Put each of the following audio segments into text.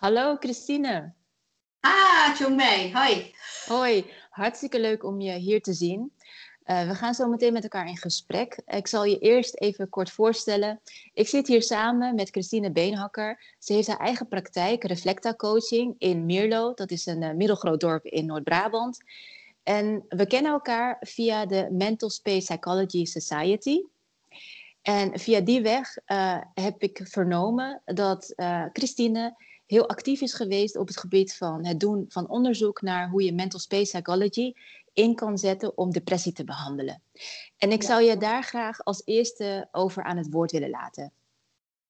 Hallo Christine. Ah, Chongmei, hoi. Hoi, hartstikke leuk om je hier te zien. Uh, we gaan zo meteen met elkaar in gesprek. Ik zal je eerst even kort voorstellen. Ik zit hier samen met Christine Beenhakker. Ze heeft haar eigen praktijk, Reflecta Coaching, in Mierlo. Dat is een uh, middelgroot dorp in Noord-Brabant. En we kennen elkaar via de Mental Space Psychology Society. En via die weg uh, heb ik vernomen dat Christine heel actief is geweest op het gebied van het doen van onderzoek naar hoe je mental space psychology in kan zetten om depressie te behandelen. En ik zou je daar graag als eerste over aan het woord willen laten.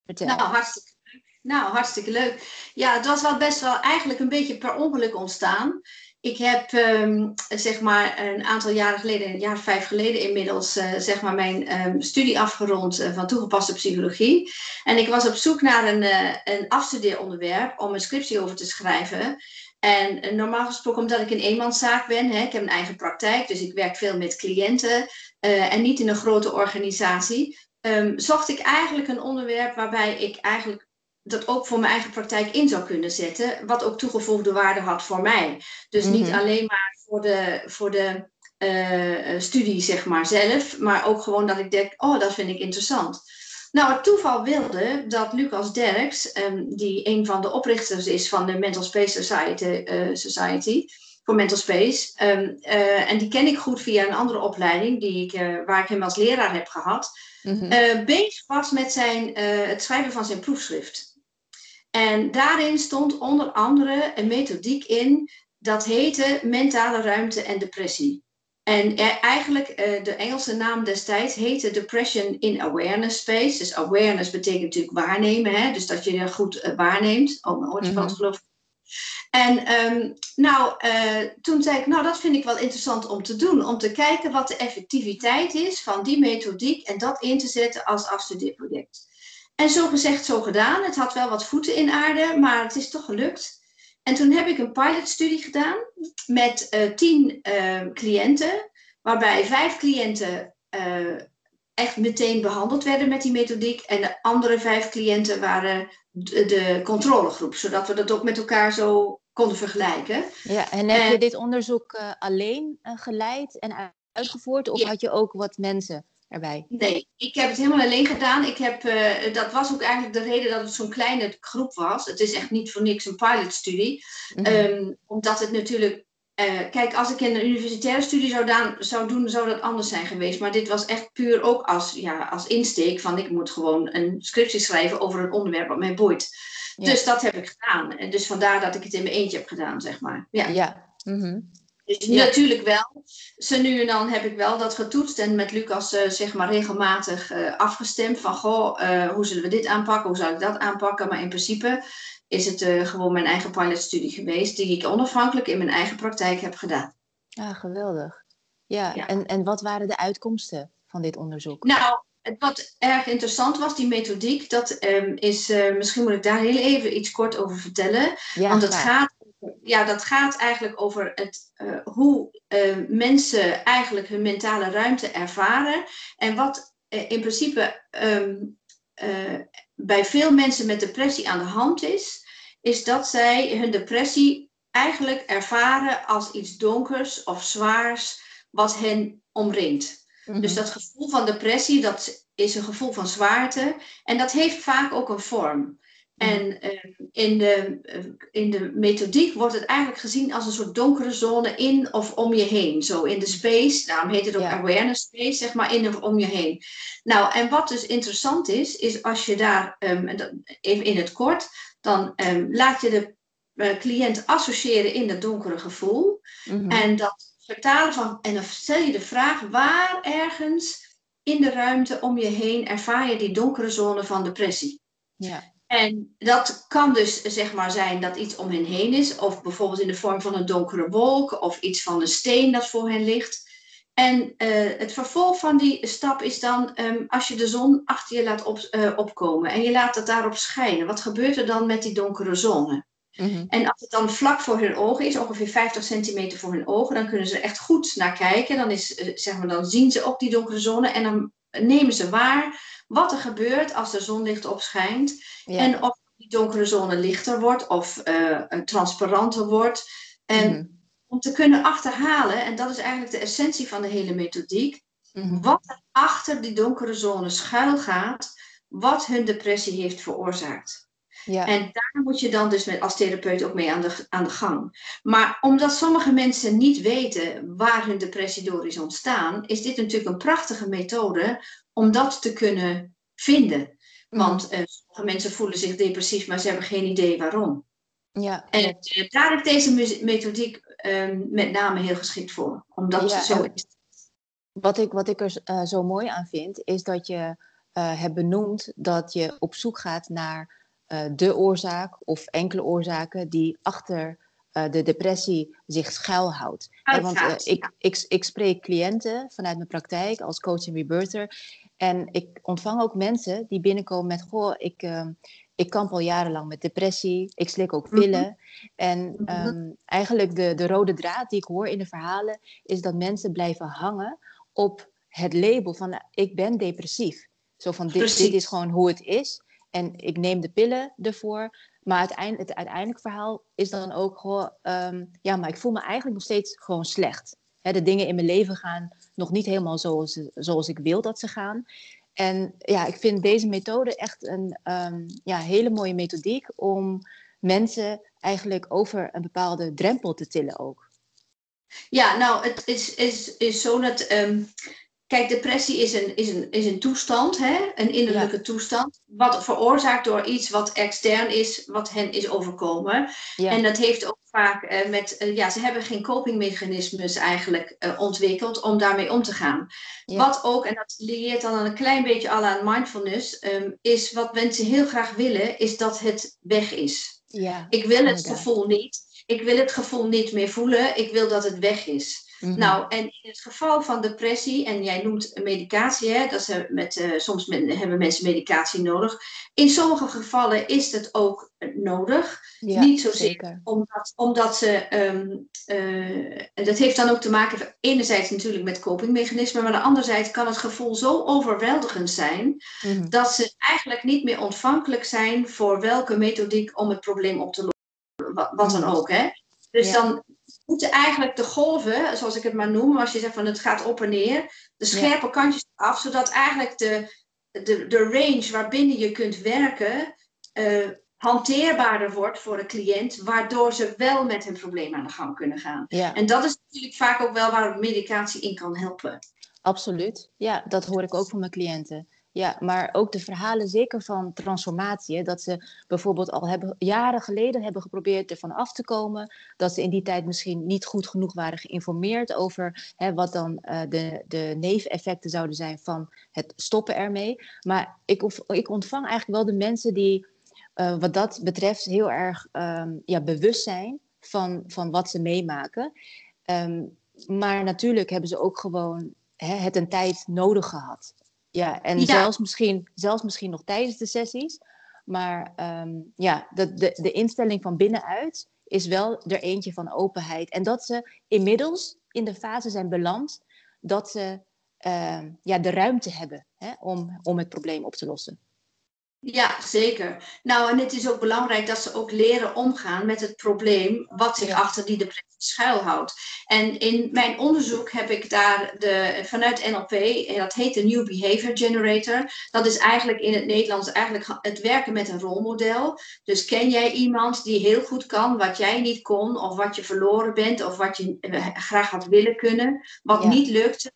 Vertel. Nou, hartstikke leuk. Nou, hartstikke leuk. Ja, het was wel best wel eigenlijk een beetje per ongeluk ontstaan. Ik heb um, zeg maar een aantal jaren geleden, een jaar vijf geleden inmiddels, uh, zeg maar mijn um, studie afgerond uh, van toegepaste psychologie. En ik was op zoek naar een, uh, een afstudeeronderwerp om een scriptie over te schrijven. En normaal gesproken, omdat ik een eenmanszaak ben, hè, ik heb een eigen praktijk, dus ik werk veel met cliënten en niet in een grote organisatie, um, zocht ik eigenlijk een onderwerp waarbij ik eigenlijk dat ook voor mijn eigen praktijk in zou kunnen zetten, wat ook toegevoegde waarde had voor mij. Dus niet mhm. alleen maar voor de, voor de uh, studie, zeg maar, zelf, maar ook gewoon dat ik denk, oh, dat vind ik interessant. Nou, het toeval wilde dat Lucas Derks, um, die een van de oprichters is van de Mental Space Society, uh, Society voor Mental Space, um, uh, en die ken ik goed via een andere opleiding die ik, waar ik hem als leraar heb gehad, mm -hmm. bezig was met zijn, het schrijven van zijn proefschrift. En daarin stond onder andere een methodiek in dat heette mentale ruimte en depressie. En eigenlijk, uh, de Engelse naam destijds heette Depression in Awareness Space. Dus awareness betekent natuurlijk waarnemen, hè? dus dat je goed uh, waarneemt. Oh, mijn oortje valt geloof ik. En um, nou, uh, toen zei ik, nou dat vind ik wel interessant om te doen. Om te kijken wat de effectiviteit is van die methodiek en dat in te zetten als afstudeerproject. En zo gezegd, zo gedaan. Het had wel wat voeten in aarde, maar het is toch gelukt. En toen heb ik een pilotstudie gedaan met uh, tien uh, cliënten, waarbij vijf cliënten uh, echt meteen behandeld werden met die methodiek. En de andere vijf cliënten waren de, de controlegroep, zodat we dat ook met elkaar zo konden vergelijken. Ja, en heb je dit onderzoek alleen geleid en uitgevoerd, of had je ook wat mensen erbij? Nee, ik heb het helemaal alleen gedaan. Ik heb, uh, dat was ook eigenlijk de reden dat het zo'n kleine groep was. Het is echt niet voor niks een pilotstudie. Mm um, omdat het natuurlijk. Uh, kijk, als ik in een universitaire studie zou, daan, zou doen, zou dat anders zijn geweest. Maar dit was echt puur ook als, ja, als insteek van ik moet gewoon een scriptie schrijven over een onderwerp wat mij boeit. Ja. Dus dat heb ik gedaan. En dus vandaar dat ik het in mijn eentje heb gedaan, zeg maar. Ja. ja. Mm -hmm. Dus natuurlijk wel. Zo nu en dan heb ik wel dat getoetst en met Lucas uh, zeg maar regelmatig uh, afgestemd van goh, uh, hoe zullen we dit aanpakken, hoe zou ik dat aanpakken. Maar in principe is het gewoon mijn eigen pilotstudie geweest die ik onafhankelijk in mijn eigen praktijk heb gedaan. Ah, geweldig. Ja, ja. En, en wat waren de uitkomsten van dit onderzoek? Nou, wat erg interessant was, die methodiek, dat um, is, misschien moet ik daar heel even iets kort over vertellen. Ja, want het gaat ja, dat gaat eigenlijk over het, uh, hoe uh, mensen eigenlijk hun mentale ruimte ervaren. En wat uh, in principe um, bij veel mensen met depressie aan de hand is, is dat zij hun depressie eigenlijk ervaren als iets donkers of zwaars wat hen omringt. Mm -hmm. Dus dat gevoel van depressie, dat is een gevoel van zwaarte en dat heeft vaak ook een vorm. En uh, in, de, uh, in de methodiek wordt het eigenlijk gezien als een soort donkere zone in of om je heen. Zo in de space, daarom heet het ook ja. awareness space, zeg maar in of om je heen. Nou, en wat dus interessant is, is als je daar, um, even in het kort, dan um, laat je de uh, cliënt associëren in dat donkere gevoel. Mm -hmm. En dat vertalen van, en dan stel je de vraag, waar ergens in de ruimte om je heen ervaar je die donkere zone van depressie? Ja. En dat kan dus zeg maar zijn dat iets om hen heen is, of bijvoorbeeld in de vorm van een donkere wolk, of iets van een steen dat voor hen ligt. En uh, het vervolg van die stap is dan um, als je de zon achter je laat op, uh, opkomen en je laat het daarop schijnen. Wat gebeurt er dan met die donkere zone? Mm -hmm. En als het dan vlak voor hun ogen is, ongeveer 50 centimeter voor hun ogen, dan kunnen ze er echt goed naar kijken. Dan, is, uh, zeg maar, dan zien ze ook die donkere zone en dan nemen ze waar wat er gebeurt als de zonlicht opschijnt. Ja. En of die donkere zone lichter wordt of uh, transparanter wordt. En mhm. om te kunnen achterhalen, en dat is eigenlijk de essentie van de hele methodiek, mhm. wat er achter die donkere zone schuil gaat, wat hun depressie heeft veroorzaakt. Ja. En daar moet je dan dus met, als therapeut ook mee aan de, aan de gang. Maar omdat sommige mensen niet weten waar hun depressie door is ontstaan, is dit natuurlijk een prachtige methode om dat te kunnen vinden. Want uh, sommige mensen voelen zich depressief, maar ze hebben geen idee waarom. Ja, en uh, daar is deze methodiek uh, met name heel geschikt voor, omdat het zo is. Wat ik, wat ik er uh, zo mooi aan vind, is dat je hebt benoemd dat je op zoek gaat naar de oorzaak of enkele oorzaken die achter de depressie zich schuilhoudt. want ik, ik, ik spreek cliënten vanuit mijn praktijk als coach en rebirther. En ik ontvang ook mensen die binnenkomen met: Goh, ik, uh, ik kamp al jarenlang met depressie. Ik slik ook pillen. Mhm. En um, eigenlijk de, de rode draad die ik hoor in de verhalen is dat mensen blijven hangen op het label van: Ik ben depressief. Zo van: dit, dit is gewoon hoe het is. En ik neem de pillen ervoor. Maar uiteindelijk, het uiteindelijke verhaal is dan ook gewoon: um, Ja, maar ik voel me eigenlijk nog steeds gewoon slecht. de dingen in mijn leven gaan nog niet helemaal zoals, zoals ik wil dat ze gaan. En ja, ik vind deze methode echt een um, ja, hele mooie methodiek om mensen eigenlijk over een bepaalde drempel te tillen ook. Ja, nou, het is, is, is zo dat um, Kijk, depressie is een, is een, is een toestand, hè? een innerlijke toestand, wat veroorzaakt door iets wat extern is, wat hen is overkomen. En dat heeft ook vaak uh, met, uh, ja, ze hebben geen copingmechanismes eigenlijk uh, ontwikkeld om daarmee om te gaan. Wat ook, en dat leert dan een klein beetje al aan mindfulness, um, is wat mensen heel graag willen, is dat het weg is. Ja, ik wil het gevoel niet. Ik wil het gevoel niet meer voelen. Ik wil dat het weg is. Mhm. Nou, en in het geval van depressie, en jij noemt medicatie, hè, dat ze met, uh, soms hebben mensen medicatie nodig. In sommige gevallen is het ook nodig. Niet zozeer omdat, omdat ze. Um, uh, dat heeft dan ook te maken, enerzijds natuurlijk met copingmechanismen, maar anderzijds kan het gevoel zo overweldigend zijn mhm. dat ze eigenlijk niet meer ontvankelijk zijn voor welke methodiek om het probleem op te lossen. Wat, wat dan mhm. ook. Hè? Dus dan moeten eigenlijk de golven, zoals ik het maar noem, als je zegt van het gaat op en neer, de scherpe kantjes af, zodat eigenlijk de, de, de range waarbinnen je kunt werken uh, hanteerbaarder wordt voor de cliënt, waardoor ze wel met hun probleem aan de gang kunnen gaan. En dat is natuurlijk vaak ook wel waar medicatie in kan helpen. Absoluut, ja, dat hoor ik ook van mijn cliënten. Ja, maar ook de verhalen zeker van transformatie. Dat ze bijvoorbeeld al hebben, jaren geleden hebben geprobeerd ervan af te komen. Dat ze in die tijd misschien niet goed genoeg waren geïnformeerd over hè, wat dan uh, de, de neveneffecten zouden zijn van het stoppen ermee. Maar ik, ik ontvang eigenlijk wel de mensen die uh, wat dat betreft heel erg um, ja, bewust zijn van, van wat ze meemaken. Um, maar natuurlijk hebben ze ook gewoon hè, het een tijd nodig gehad. Ja, en Zelfs, misschien, zelfs misschien nog tijdens de sessies. Maar um, ja, de, de, de instelling van binnenuit is wel er eentje van openheid. En dat ze inmiddels in de fase zijn beland dat ze uh, ja, de ruimte hebben hè, om, om het probleem op te lossen. Ja, zeker. Nou, en het is ook belangrijk dat ze ook leren omgaan met het probleem wat zich achter die depressie schuilhoudt. En in mijn onderzoek heb ik daar de, vanuit NLP, en dat heet de New Behavior Generator. Dat is eigenlijk in het Nederlands eigenlijk het werken met een rolmodel. Dus ken jij iemand die heel goed kan wat jij niet kon, of wat je verloren bent, of wat je eh, graag had willen kunnen, wat niet lukte.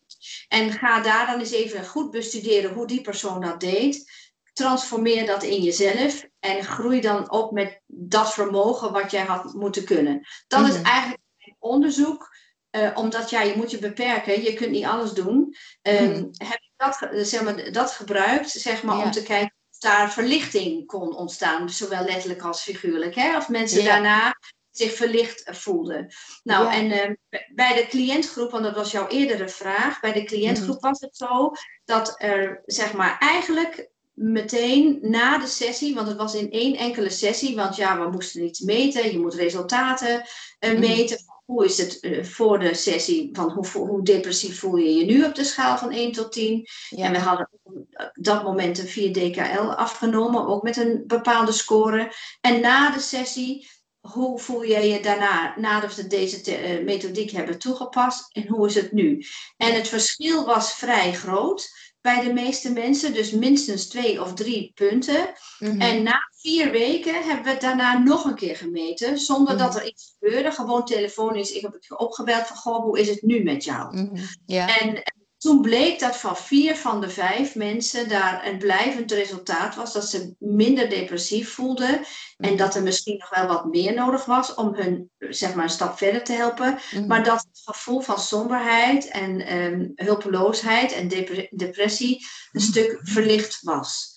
En ga daar dan eens even goed bestuderen hoe die persoon dat deed transformeer dat in jezelf en groei dan op met dat vermogen wat jij had moeten kunnen. Dat is mhm. eigenlijk onderzoek, uh, omdat ja, je moet je beperken, je kunt niet alles doen. Um, mm. Heb ik dat, zeg maar, dat gebruikt zeg maar, om te kijken of daar verlichting kon ontstaan, zowel letterlijk als figuurlijk. Hè? Of mensen daarna zich verlicht voelden. Nou, en uh, bij de cliëntgroep, want dat was jouw eerdere vraag, bij de cliëntgroep mhm. was het zo dat er zeg maar eigenlijk meteen na de sessie, want het was in één enkele sessie, want ja, we moesten iets meten, je moet resultaten uh, meten van hoe is het uh, voor de sessie, van hoe, hoe, depressief voel je je nu op de schaal van 1 tot 10. En we hadden op dat moment een 4 DKL afgenomen, ook met een bepaalde score. En na de sessie, hoe voel jij je daarna, nadat we deze uh, methodiek hebben toegepast en hoe is het nu? En het verschil was vrij groot bij de meeste mensen, dus minstens twee of drie punten. Mhm. En na vier weken hebben we het daarna nog een keer gemeten, zonder dat mhm. er iets gebeurde. Gewoon telefonisch, ik heb het opgebeld van, goh, hoe is het nu met jou? Mm en, toen bleek dat van vier van de vijf mensen daar een blijvend resultaat was. Dat ze minder depressief voelden. En mhm. dat er misschien nog wel wat meer nodig was om hun zeg maar, een stap verder te helpen. Mhm. Maar dat het gevoel van somberheid en um, hulpeloosheid en depressie een mhm. stuk verlicht was.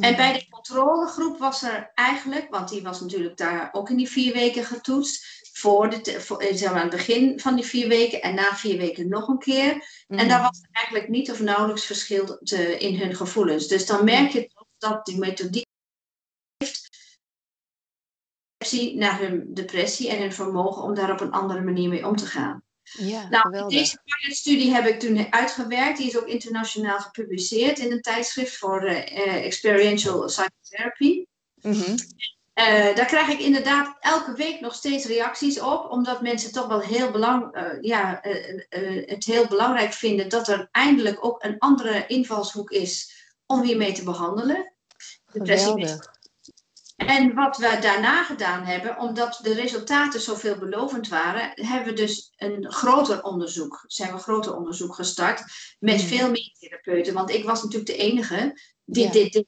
En bij de controlegroep was er eigenlijk, want die was natuurlijk daar ook in die vier weken getoetst voor, de, voor eh, zeg maar, aan het begin van die vier weken en na vier weken nog een keer. En daar mm. was eigenlijk niet of nauwelijks verschil te, in hun gevoelens. Dus dan merk je toch dat die methodiek heeft naar hun depressie en hun vermogen om daar op een andere manier mee om te gaan. Ja, nou, deze studie heb ik toen uitgewerkt. Die is ook internationaal gepubliceerd in een tijdschrift voor uh, experiential psychotherapy. Mm uh, daar krijg ik inderdaad elke week nog steeds reacties op, omdat mensen toch wel heel belang, uh, ja, uh, het heel belangrijk vinden dat er eindelijk ook een andere invalshoek is om hiermee te behandelen. Geweldig. En wat we daarna gedaan hebben, omdat de resultaten zo veelbelovend waren, hebben we dus een groter onderzoek, zijn we een groter onderzoek gestart met hmm. veel meer therapeuten. Want ik was natuurlijk de enige die dit deed.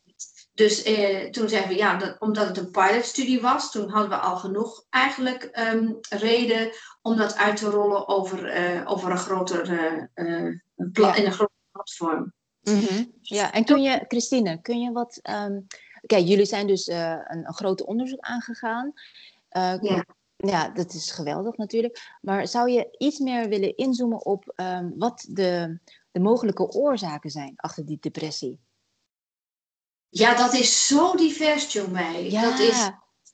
Dus eh, toen zeiden we, ja, dat, omdat het een pilotstudie was, toen hadden we al genoeg eigenlijk um, reden om dat uit te rollen over, uh, over een groter, uh, ja. in een groter platform. -hmm. Ja, en kun je, Christine, kun je wat... Um, Kijk, jullie zijn dus een, een groot onderzoek aangegaan. ja. ja, dat is geweldig natuurlijk. Maar zou je iets meer willen inzoomen op um, wat de, de mogelijke oorzaken zijn achter die depressie? Ja, dat is zo divers, Jomei. Ja. Dat is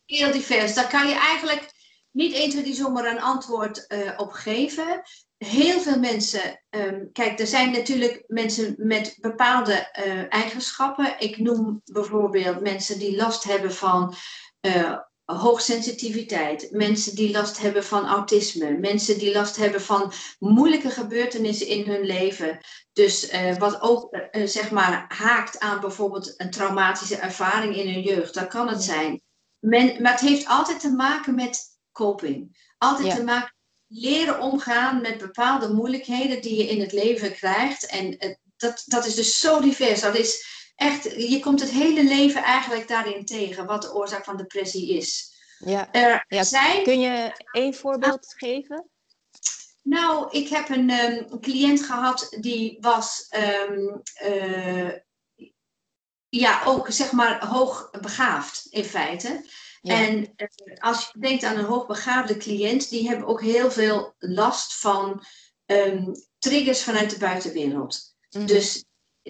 heel divers. Daar kan je eigenlijk niet 1, 2, zomaar een antwoord uh, op geven. Heel veel mensen, um, kijk, er zijn natuurlijk mensen met bepaalde uh, eigenschappen. Ik noem bijvoorbeeld mensen die last hebben van uh, hoogsensitiviteit, mensen die last hebben van autisme, mensen die last hebben van moeilijke gebeurtenissen in hun leven. Dus uh, wat ook uh, zeg maar haakt aan bijvoorbeeld een traumatische ervaring in hun jeugd, dat kan het zijn. Men, maar het heeft altijd te maken met coping. Altijd te maken leren omgaan met bepaalde moeilijkheden die je in het leven krijgt. En uh, dat, dat is dus zo divers. Dat is echt, je komt het hele leven eigenlijk daarin tegen, wat de oorzaak van depressie is. Ja. Er ja. Zijn... Kun je één voorbeeld geven? Nou, ik heb een um, cliënt gehad die was um, uh, ja, ook zeg maar hoogbegaafd in feite. Ja. En uh, als je denkt aan een hoogbegaafde cliënt, die hebben ook heel veel last van um, triggers vanuit de buitenwereld. Mm -hmm. Dus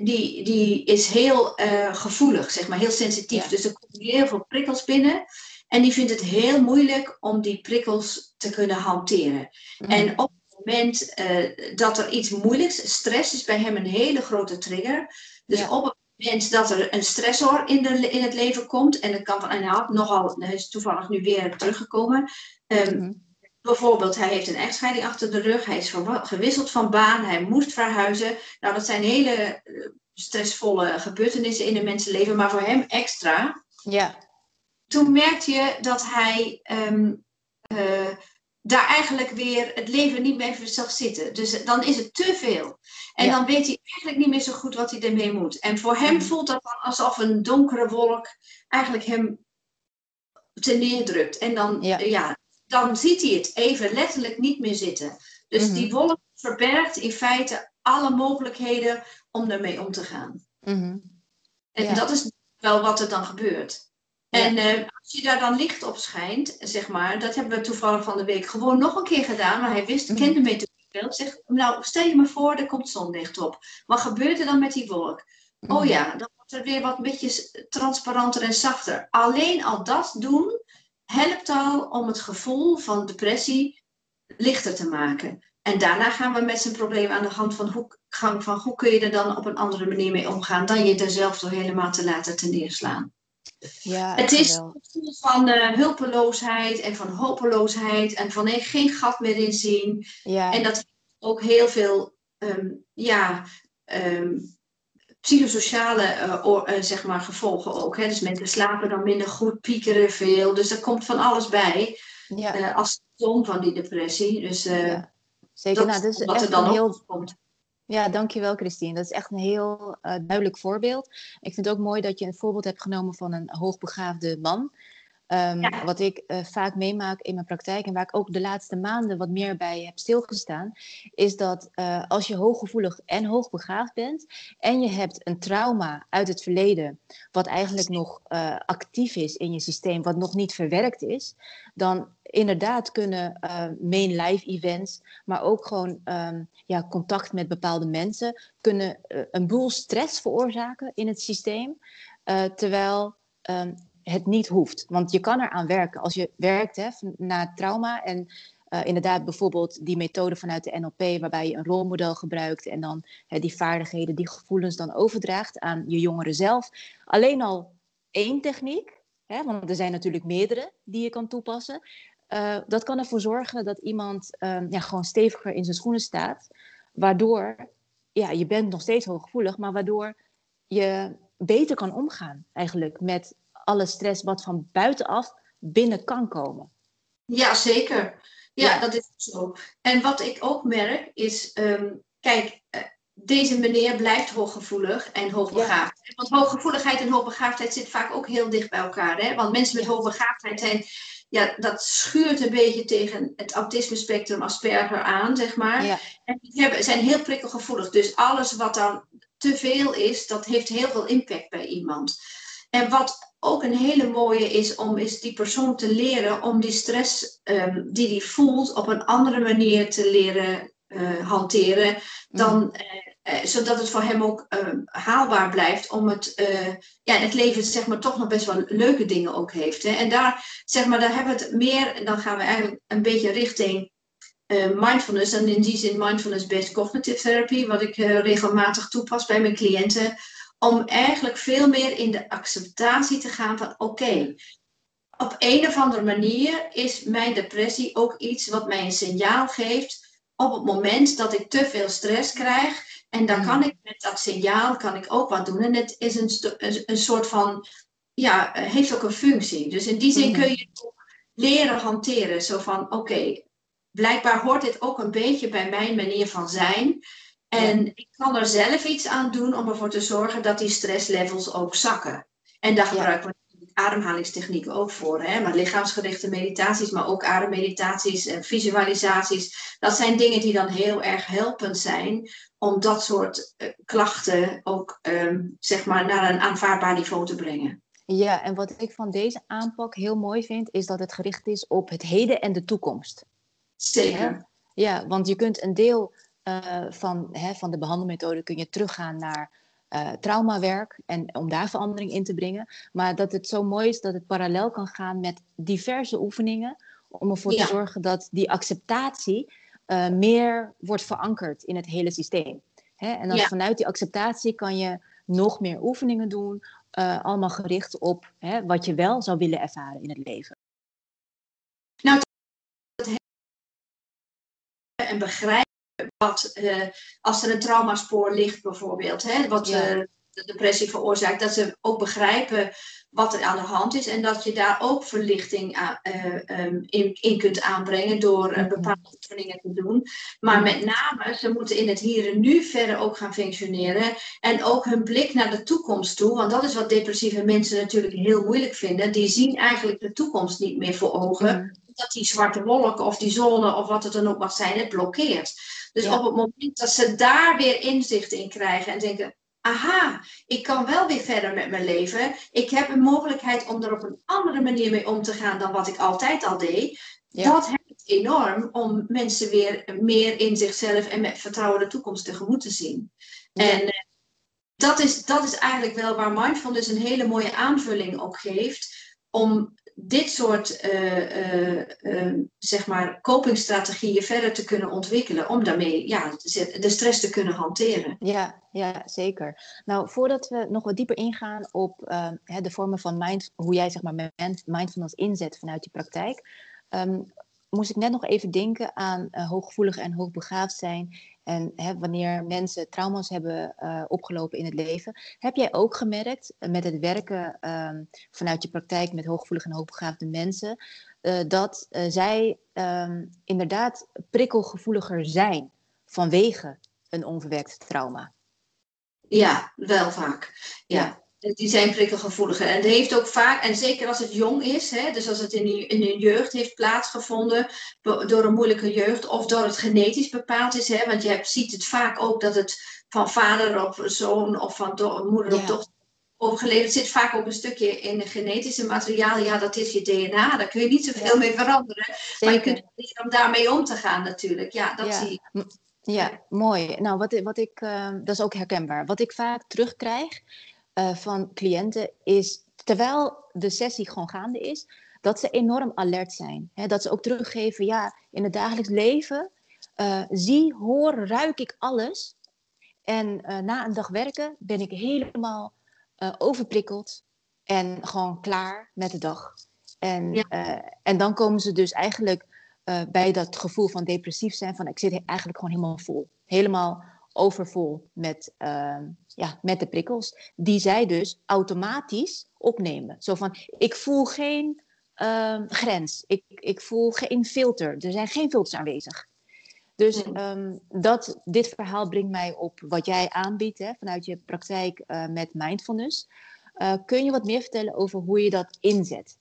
die, die is heel uh, gevoelig, zeg maar, heel sensitief. Ja. Dus er komen heel veel prikkels binnen. En die vindt het heel moeilijk om die prikkels te kunnen hanteren. Mm. En op het moment uh, dat er iets moeilijks, stress is bij hem een hele grote trigger. Dus ja. op het moment dat er een stressor in, de, in het leven komt, en dat kan van, en hij had nogal, hij is toevallig nu weer teruggekomen. Um, mm. Bijvoorbeeld, hij heeft een echtscheiding achter de rug, hij is gewisseld van baan, hij moest verhuizen. Nou, dat zijn hele eh, stressvolle gebeurtenissen in een mensenleven, maar voor hem extra. Ja. Toen merkte je dat hij um, uh, daar eigenlijk weer het leven niet meer zag zitten. Dus dan is het te veel. En ja. dan weet hij eigenlijk niet meer zo goed wat hij ermee moet. En voor hem mm. voelt dat dan alsof een donkere wolk eigenlijk hem te neerdrukt. En dan, ja. ja dan ziet hij het even letterlijk niet meer zitten. Dus mm-hmm. die wolk verbergt in feite alle mogelijkheden om ermee om te gaan. Mm-hmm. En ja. dat is wel wat er dan gebeurt. En uh, als je daar dan licht op schijnt, zeg maar, dat hebben we toevallig van de week gewoon nog een keer gedaan, maar hij wist, mm-hmm. kende methodiek wel. Zegt, nou, stel je me voor, er komt zonlicht op. Wat gebeurt er dan met die wolk? Oh ja, dan wordt er weer wat beetje transparanter en zachter. Alleen al dat doen helpt al om het gevoel van depressie lichter te maken. En daarna gaan we met zijn probleem aan de hand van hoe, gang van hoe kun je er dan op een andere manier mee omgaan dan je er zelf door helemaal te laten ten neerslaan. Ja, het is een gevoel van uh, hulpeloosheid en van hopeloosheid en van nee, geen gat meer in zien. Ja. En dat heeft ook heel veel um, ja, um, psychosociale uh, zeg maar, gevolgen ook. Hè? Dus mensen slapen dan minder goed, piekeren veel. Dus er komt van alles bij ja. als symptoom van die depressie. Dus ja. Zeker, nou, dat is wat er dan heel... komt. Ja, dankjewel Christine. Dat is echt een heel uh, duidelijk voorbeeld. Ik vind het ook mooi dat je een voorbeeld hebt genomen van een hoogbegaafde man. Um, Wat ik uh, vaak meemaak in mijn praktijk en waar ik ook de laatste maanden wat meer bij heb stilgestaan, is dat uh, als je hooggevoelig en hoogbegaafd bent en je hebt een trauma uit het verleden, wat eigenlijk nog uh, actief is in je systeem, wat nog niet verwerkt is, dan inderdaad kunnen main life events, maar ook gewoon um, ja, contact met bepaalde mensen, kunnen een boel stress veroorzaken in het systeem. terwijl um, het niet hoeft. Want je kan eraan werken. Als je werkt hè, na trauma en uh, inderdaad bijvoorbeeld die methode vanuit de NLP, waarbij je een rolmodel gebruikt en dan hè, die vaardigheden, die gevoelens dan overdraagt aan je jongeren zelf. Alleen al één techniek, hè, want er zijn natuurlijk meerdere die je kan toepassen. Uh, dat kan ervoor zorgen dat iemand um, ja, gewoon steviger in zijn schoenen staat. Waardoor, ja, je bent nog steeds hooggevoelig, maar waardoor je beter kan omgaan eigenlijk met alle stress wat van buitenaf binnen kan komen. Ja, zeker. Ja, dat is zo. En wat ik ook merk is, ehm, kijk, eh, deze meneer blijft hooggevoelig en hoogbegaafd. Want hooggevoeligheid en hoogbegaafdheid zit vaak ook heel dicht bij elkaar. Hè? Want mensen met hoogbegaafdheid zijn, ja, dat schuurt een beetje tegen het autisme spectrum Asperger aan, zeg maar. Ja. En die hebben, zijn heel prikkelgevoelig. Dus alles wat dan te veel is, dat heeft heel veel impact bij iemand. En wat ook een hele mooie is om is die persoon te leren om die stress um, die hij voelt op een andere manier te leren uh, hanteren. Dan, mm. uh, zodat het voor hem ook uh, haalbaar blijft om het, ja, het leven zeg maar, toch nog best wel leuke dingen ook heeft. Hè. En daar, zeg maar, daar hebben we het meer, en dan gaan we eigenlijk een beetje richting mindfulness. En in die zin mindfulness-based cognitive therapy, wat ik regelmatig toepas bij mijn cliënten om eigenlijk veel meer in de acceptatie te gaan van oké, op een of andere manier is mijn depressie ook iets wat mij een signaal geeft op het moment dat ik te veel stress krijg. En dan kan mm. ik met dat signaal kan ik ook wat doen. En het is een, een, soort van, ja, heeft ook een functie. Dus in die zin kun je het ook leren hanteren. Zo van oké, blijkbaar hoort dit ook een beetje bij mijn manier van zijn. En ik kan er zelf iets aan doen om ervoor te zorgen dat die stresslevels ook zakken. En daar gebruiken we ademhalingstechnieken ook voor. Hè? Maar lichaamsgerichte meditaties, maar ook ademmeditaties en visualisaties. Dat zijn dingen die dan heel erg helpend zijn om dat soort uh, klachten ook um, zeg maar naar een aanvaardbaar niveau te brengen. Ja, en wat ik van deze aanpak heel mooi vind, is dat het gericht is op het heden en de toekomst. Zeker. Ja, want je kunt een deel uh, van, hè, van de behandelmethode kun je teruggaan naar uh, traumawerk en om daar verandering in te brengen. Maar dat het zo mooi is dat het parallel kan gaan met diverse oefeningen om ervoor te zorgen dat die acceptatie uh, meer wordt verankerd in het hele systeem. Hè? En dan vanuit die acceptatie kan je nog meer oefeningen doen, allemaal gericht op hè, wat je wel zou willen ervaren in het leven. Nou, en begrijpen wat, uh, als er een traumaspoor ligt bijvoorbeeld, hè, wat ja. uh, de depressie veroorzaakt, dat ze ook begrijpen wat er aan de hand is en dat je daar ook verlichting aan, uh, um, in, in, kunt aanbrengen door mm bepaalde oefeningen te doen. Maar met name, ze moeten in het hier en nu verder ook gaan functioneren en ook hun blik naar de toekomst toe, want dat is wat depressieve mensen natuurlijk heel moeilijk vinden. Die zien eigenlijk de toekomst niet meer voor ogen. Mm Dat die zwarte wolken of die zone of wat het dan ook mag zijn, het blokkeert. Dus op het moment dat ze daar weer inzicht in krijgen en denken, aha, ik kan wel weer verder met mijn leven. Ik heb een mogelijkheid om er op een andere manier mee om te gaan dan wat ik altijd al deed. Dat helpt enorm om mensen weer meer in zichzelf en met vertrouwen de toekomst tegemoet te zien. En uh, dat, is, dat is eigenlijk wel waar mindfulness een hele mooie aanvulling ook geeft. Om dit soort uh, zeg maar copingstrategieën verder te kunnen ontwikkelen. Om daarmee ja, de stress te kunnen hanteren. Ja, ja, zeker. Nou, voordat we nog wat dieper ingaan op ehm, de vormen van mind, hoe jij zeg maar mindfulness inzet vanuit je praktijk. Um, moest ik net nog even denken aan hooggevoelig en hoogbegaafd zijn. En hè, wanneer mensen trauma's hebben uh, opgelopen in het leven. Heb jij ook gemerkt uh, met het werken um, vanuit je praktijk met hooggevoelige en hoogbegaafde mensen. dat zij um, inderdaad prikkelgevoeliger zijn vanwege een onverwerkt trauma? Ja, wel vaak. ja. Die zijn prikkelgevoeliger. En dat heeft ook vaak, en zeker als het jong is, hè, dus als het in de, in de jeugd heeft plaatsgevonden, door een moeilijke jeugd, of door het genetisch bepaald is. Hè, want je hebt, ziet het vaak ook dat het van vader op zoon of van moeder op dochter overgeleverd zit vaak ook een stukje in het genetische materiaal. Ja, dat is je DNA, daar kun je niet zoveel mee veranderen. Maar je kunt leren om daarmee om te gaan natuurlijk. Ja, dat zie ik. Ja, mooi. Nou, wat, wat ik, uh, dat is ook herkenbaar. Wat ik vaak terugkrijg, uh, van cliënten is, terwijl de sessie gewoon gaande is, dat ze enorm alert zijn. Hè? Dat ze ook teruggeven, ja, in het dagelijks leven uh, zie, hoor, ruik ik alles. En uh, na een dag werken ben ik helemaal overprikkeld en gewoon klaar met de dag. En, ja. en dan komen ze dus eigenlijk bij dat gevoel van depressief zijn, van ik zit eigenlijk gewoon helemaal vol. Helemaal overvol met, uh, ja, met de prikkels, die zij dus automatisch opnemen. Zo van, ik voel geen uh, grens, ik, ik voel geen filter, er zijn geen filters aanwezig. Dus um, dat, dit verhaal brengt mij op wat jij aanbiedt hè, vanuit je praktijk uh, met mindfulness. Uh, kun je wat meer vertellen over hoe je dat inzet?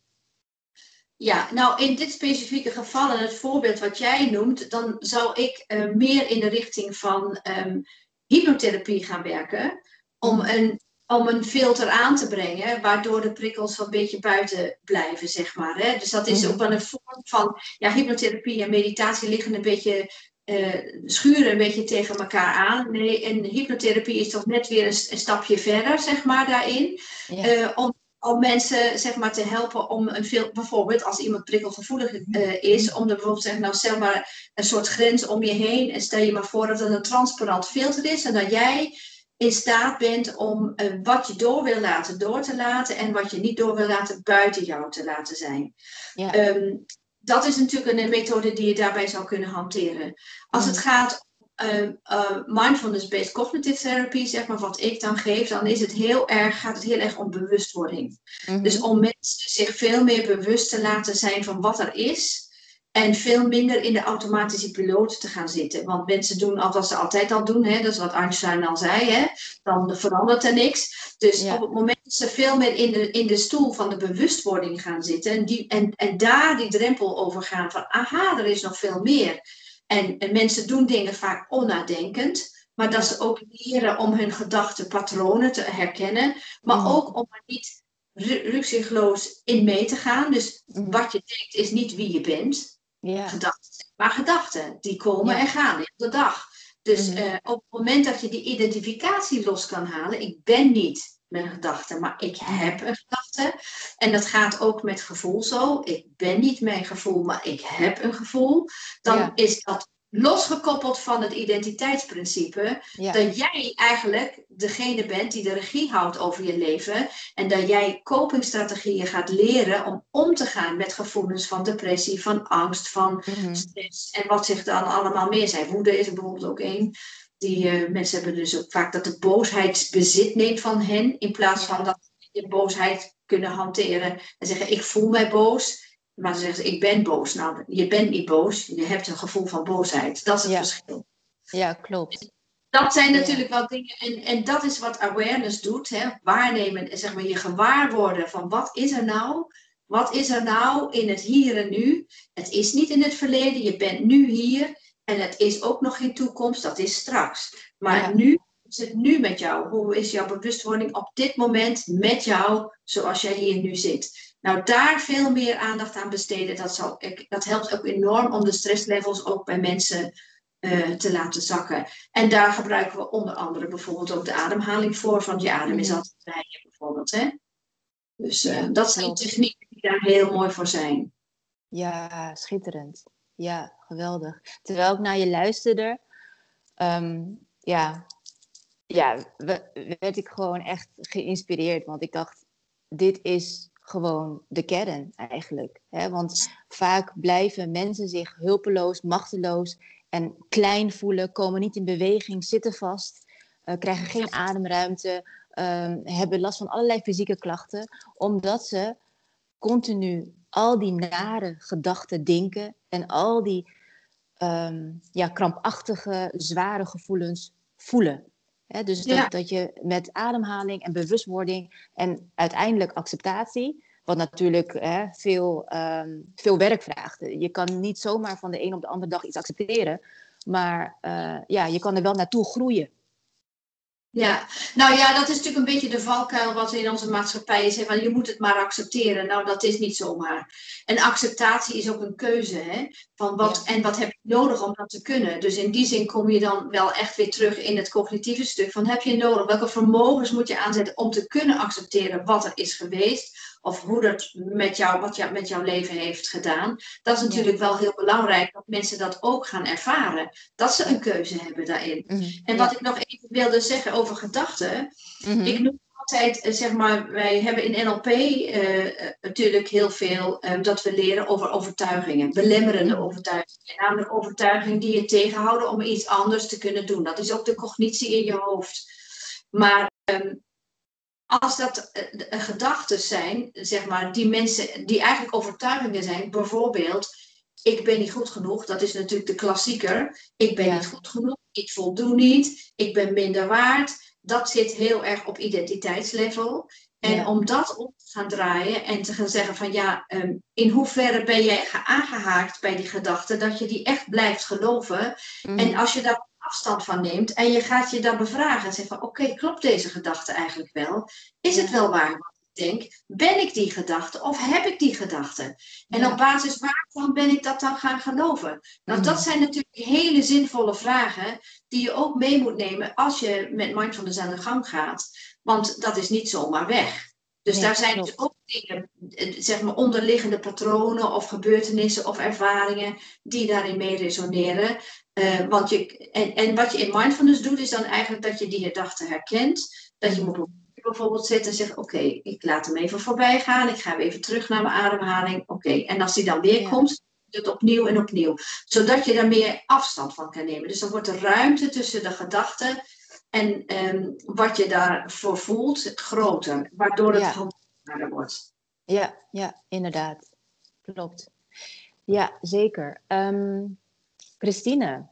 Ja, nou in dit specifieke geval en het voorbeeld wat jij noemt, dan zou ik uh, meer in de richting van um, hypnotherapie gaan werken. Om mhm. een, om een filter aan te brengen, waardoor de prikkels wat een beetje buiten blijven, zeg maar. Hè? Dus dat is mm. ook wel een vorm van, ja, hypnotherapie en meditatie liggen een beetje uh, schuren een beetje tegen elkaar aan. Nee, en hypnotherapie is toch net weer een, een stapje verder, zeg maar, daarin. Ja. Uh, om om mensen zeg maar, te helpen om een veel, bijvoorbeeld als iemand prikkelgevoelig uh, is, om er bijvoorbeeld zeggen, nou stel maar een soort grens om je heen en stel je maar voor dat het een transparant filter is en dat jij in staat bent om uh, wat je door wil laten door te laten en wat je niet door wil laten buiten jou te laten zijn. Ja. Um, dat is natuurlijk een methode die je daarbij zou kunnen hanteren. Als het gaat uh, uh, mindfulness-based cognitive therapy, zeg maar, wat ik dan geef, dan is het heel erg, gaat het heel erg om bewustwording. Mm-hmm. Dus om mensen zich veel meer bewust te laten zijn van wat er is. En veel minder in de automatische piloot te gaan zitten. Want mensen doen wat ze altijd al doen. Hè? Dat is wat Einstein al zei. Hè? Dan verandert er niks. Dus ja. op het moment dat ze veel meer in de, in de stoel van de bewustwording gaan zitten. En, die, en, en daar die drempel over gaan. Van aha, er is nog veel meer. En, en, mensen doen dingen vaak onnadenkend, maar dat ze ook leren om hun gedachtenpatronen te herkennen, maar mm. ook om er niet rukzichtloos in mee te gaan. Dus mm. wat je denkt is niet wie je bent, yeah. gedachten, maar gedachten, die komen en gaan in de dag. Dus mm. uh, op het moment dat je die identificatie los kan halen, ik ben niet mijn gedachte, maar ik heb een gedachte. En dat gaat ook met gevoel zo. Ik ben niet mijn gevoel, maar ik heb een gevoel. Dan is dat losgekoppeld van het identiteitsprincipe. Dat jij eigenlijk degene bent die de regie houdt over je leven. En dat jij copingstrategieën gaat leren om om te gaan met gevoelens van depressie, van angst, van mhm. stress. En wat zich dan allemaal meer zijn. Woede is er bijvoorbeeld ook één. Die uh, mensen hebben dus ook vaak dat de boosheid bezit neemt van hen, in plaats van dat ze de boosheid kunnen hanteren en zeggen: Ik voel mij boos. Maar ze zeggen: Ik ben boos. Nou, je bent niet boos, je hebt een gevoel van boosheid. Dat is het verschil. Ja, klopt. Dat zijn natuurlijk wel dingen, en, en dat is wat awareness doet, hè? waarnemen, zeg maar je gewaar worden van wat is er nou, wat is er nou in het hier en nu. Het is niet in het verleden, je bent nu hier en het is ook nog geen toekomst, dat is straks. Maar nu is het nu met jou. Hoe is jouw bewustwording op dit moment met jou, zoals jij hier nu zit? Nou, daar veel meer aandacht aan besteden, dat, zal, dat helpt ook enorm om de stresslevels ook bij mensen uh, te laten zakken. En daar gebruiken we onder andere bijvoorbeeld ook de ademhaling voor, want je adem is altijd bij je bijvoorbeeld. Hè? Dus uh, dat zijn technieken die daar heel mooi voor zijn. Ja, schitterend. Ja, geweldig. Terwijl ik naar je luisterde, ehm, ja, ja, werd ik gewoon echt geïnspireerd. Want ik dacht, dit is gewoon de kern eigenlijk. Hè? Want vaak blijven mensen zich hulpeloos, machteloos en klein voelen, komen niet in beweging, zitten vast, uh, krijgen geen ademruimte, um, hebben last van allerlei fysieke klachten, omdat ze continu al die nare gedachten denken en al die um, ja, krampachtige, zware gevoelens voelen. dus dat, dat je met ademhaling en bewustwording en uiteindelijk acceptatie, wat natuurlijk veel, um, veel werk vraagt. Je kan niet zomaar van de een op de andere dag iets accepteren, maar uh, ja, je kan er wel naartoe groeien. Ja, nou ja, dat is natuurlijk een beetje de valkuil wat in onze maatschappij is. Van je moet het maar accepteren. Nou, dat is niet zomaar. En acceptatie is ook een keuze. Hè? Van wat, En wat heb je nodig om dat te kunnen? Dus in die zin kom je dan wel echt weer terug in het cognitieve stuk. Van heb je nodig? Welke vermogens moet je aanzetten om te kunnen accepteren wat er is geweest? Of hoe dat met jou, wat jou, met jouw leven heeft gedaan. Dat is natuurlijk wel heel belangrijk dat mensen dat ook gaan ervaren. Dat ze een keuze hebben daarin. Mhm. En wat ik nog even wilde zeggen over gedachten. Mhm. Ik noem altijd, eh, zeg maar, wij hebben in NLP uh, eh, natuurlijk heel veel uh, dat we leren over overtuigingen, belemmerende mhm. overtuigingen. Namelijk overtuigingen die je tegenhouden om iets anders te kunnen doen. Dat is ook de cognitie in je hoofd. Maar um, als dat uh, gedachten zijn, zeg maar, die mensen, die eigenlijk overtuigingen zijn, bijvoorbeeld, ik ben niet goed genoeg, dat is natuurlijk de klassieker. Ik ben niet goed genoeg, ik voldoe niet, ik ben minder waard. Dat zit heel erg op identiteitslevel. En om dat op te gaan draaien en te gaan zeggen van ja, ehm, in hoeverre ben jij aangehaakt bij die gedachte dat je die echt blijft geloven. Mhm. En als je daar afstand van neemt en je gaat je dan bevragen en zegt van oké, klopt deze gedachte eigenlijk wel? Is het wel waar wat ik denk? Ben ik die gedachte of heb ik die gedachte? En op basis waarvan ben ik dat dan gaan geloven? Nou, dat zijn natuurlijk hele zinvolle vragen die je ook mee moet nemen als je met mindfulness aan de gang gaat. Want dat is niet zomaar weg. Dus daar zijn dus ook dingen, eh, zeg maar onderliggende patronen of gebeurtenissen of ervaringen die daarin mee resoneren. Uh, want je, en, en wat je in mindfulness doet, is dan eigenlijk dat je die gedachten herkent. Dat je moet bijvoorbeeld zitten en zegt: Oké, ik laat hem even voorbij gaan. Ik ga even terug naar mijn ademhaling. Oké, en als die dan weer ja. komt, het opnieuw en opnieuw. Zodat je daar meer afstand van kan nemen. Dus dan wordt de ruimte tussen de gedachten en um, wat je daarvoor voelt groter. Waardoor het ja. Wordt. Ja, ja, inderdaad. Klopt. Ja, zeker. Um, Christine,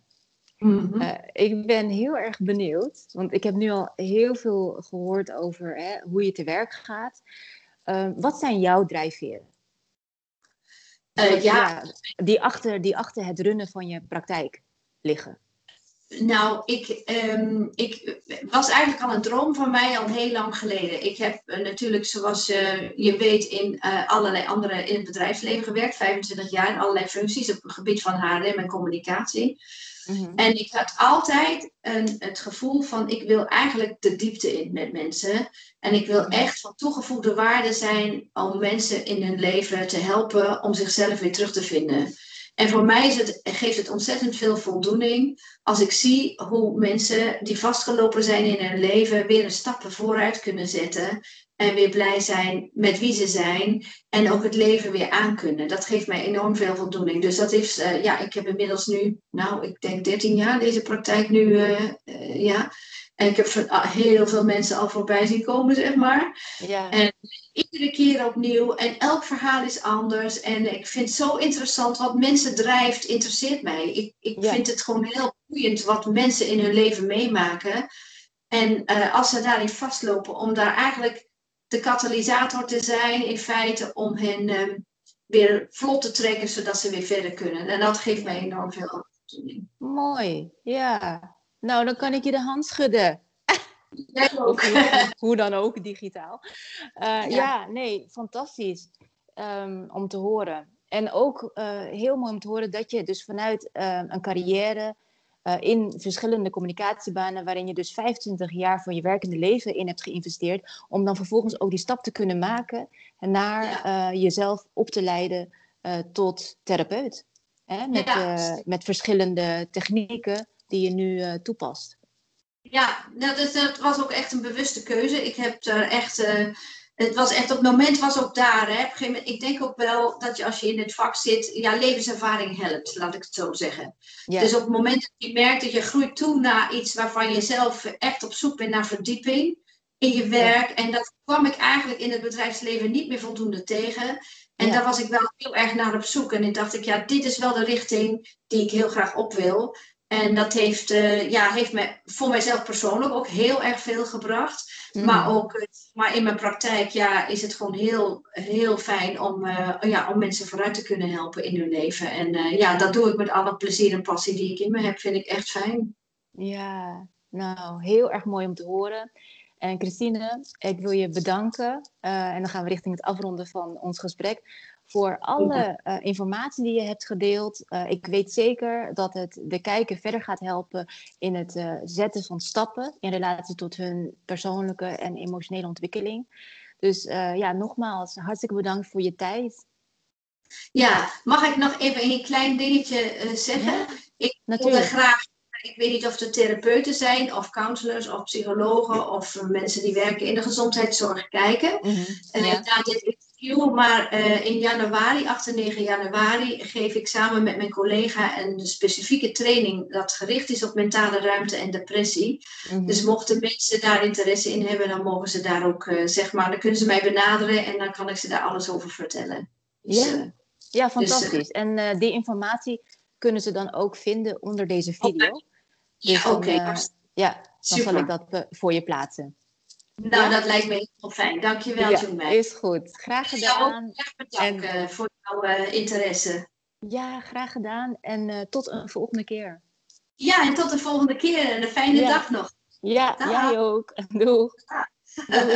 mm ik ben heel erg benieuwd, want ik heb nu al heel veel gehoord over hè, hoe je te werk gaat. Uh, wat zijn jouw drijfveren? Uh, ja. die, achter, die achter het runnen van je praktijk liggen. Nou, ik, um, ik was eigenlijk al een droom van mij al heel lang geleden. Ik heb uh, natuurlijk, zoals uh, je weet, in uh, allerlei andere in het bedrijfsleven gewerkt, 25 jaar in allerlei functies op het gebied van HRM en communicatie. Mm -hmm. En ik had altijd een, het gevoel van ik wil eigenlijk de diepte in met mensen. En ik wil echt van toegevoegde waarde zijn om mensen in hun leven te helpen om zichzelf weer terug te vinden. En voor mij is het, geeft het ontzettend veel voldoening als ik zie hoe mensen die vastgelopen zijn in hun leven weer een stappen vooruit kunnen zetten. En weer blij zijn met wie ze zijn. En ook het leven weer aankunnen. Dat geeft mij enorm veel voldoening. Dus dat is, uh, ja, ik heb inmiddels nu, nou, ik denk 13 jaar deze praktijk nu, uh, uh, ja. En ik heb ah, heel veel mensen al voorbij zien komen, zeg maar. Ja. En iedere keer opnieuw. En elk verhaal is anders. En ik vind het zo interessant wat mensen drijft, interesseert mij. Ik, ik vind het gewoon heel boeiend wat mensen in hun leven meemaken. En uh, als ze daarin vastlopen, om daar eigenlijk de katalysator te zijn, in feite, om hen uh, weer vlot te trekken, zodat ze weer verder kunnen. En dat geeft mij enorm veel. Mooi, ja. Nou, dan kan ik je de hand schudden. Jij ook. hoe, dan ook, digitaal. Uh, ja. nee, fantastisch um, om te horen. En ook uh, heel mooi om te horen dat je dus vanuit uh, een carrière in verschillende communicatiebanen, waarin je dus 25 jaar van je werkende leven in hebt geïnvesteerd, om dan vervolgens ook die stap te kunnen maken naar jezelf op te leiden tot therapeut. Hè? Met, met verschillende technieken die je nu toepast. Ja, nou, dat, dat, was ook echt een bewuste keuze. Ik heb er echt het was echt, op het moment was ook daar. Hè. Op een gegeven moment, ik denk ook wel dat je als je in het vak zit, ja, levenservaring helpt, laat ik het zo zeggen. Dus op het moment dat je merkt dat je groeit toe naar iets waarvan je zelf echt op zoek bent naar verdieping in je werk. En dat kwam ik eigenlijk in het bedrijfsleven niet meer voldoende tegen. En daar was ik wel heel erg naar op zoek. En ik dacht ik, ja, dit is wel de richting die ik heel graag op wil. En dat heeft, uh, ja, heeft me voor mijzelf persoonlijk ook heel erg veel gebracht. Mm. Maar ook eh, maar in mijn praktijk ja, is het gewoon heel, heel fijn om, uh, ja, om mensen vooruit te kunnen helpen in hun leven. En ja, dat doe ik met alle plezier en passie die ik in me heb. Vind ik echt fijn. Ja, nou, heel erg mooi om te horen. En Christine, ik wil je bedanken. en dan gaan we richting het afronden van ons gesprek voor alle uh, informatie die je hebt gedeeld. Uh, ik weet zeker dat het de kijker verder gaat helpen in het uh, zetten van stappen in relatie tot hun persoonlijke en emotionele ontwikkeling. Dus ja, nogmaals, hartstikke bedankt voor je tijd. Ja, mag ik nog even een klein dingetje zeggen? Ja, ik wil graag ik weet niet of er therapeuten zijn, of counselors, of psychologen, of mensen die werken in de gezondheidszorg kijken mm -hmm. ja. dit interview. Maar uh, in januari, 8 en 9 januari, geef ik samen met mijn collega een specifieke training dat gericht is op mentale ruimte en depressie. Mm -hmm. Dus mochten mensen daar interesse in hebben, dan mogen ze daar ook, uh, zeg maar, dan kunnen ze mij benaderen en dan kan ik ze daar alles over vertellen. Dus, ja. Uh, ja, dus, fantastisch. Dus, en die informatie kunnen ze dan ook vinden onder deze video. Okay. Dus ja, oké. Okay. Ja, dan Super. zal ik dat voor je plaatsen. Nou, ja? dat lijkt me heel fijn. Dankjewel, ja, is goed. Graag gedaan. Ja, bedanken en, voor jouw uh, interesse. Ja, graag gedaan. En tot een volgende keer. Ja, en tot de volgende keer. En een fijne dag nog. Ja, Dag. jij ook. Doeg. Doei.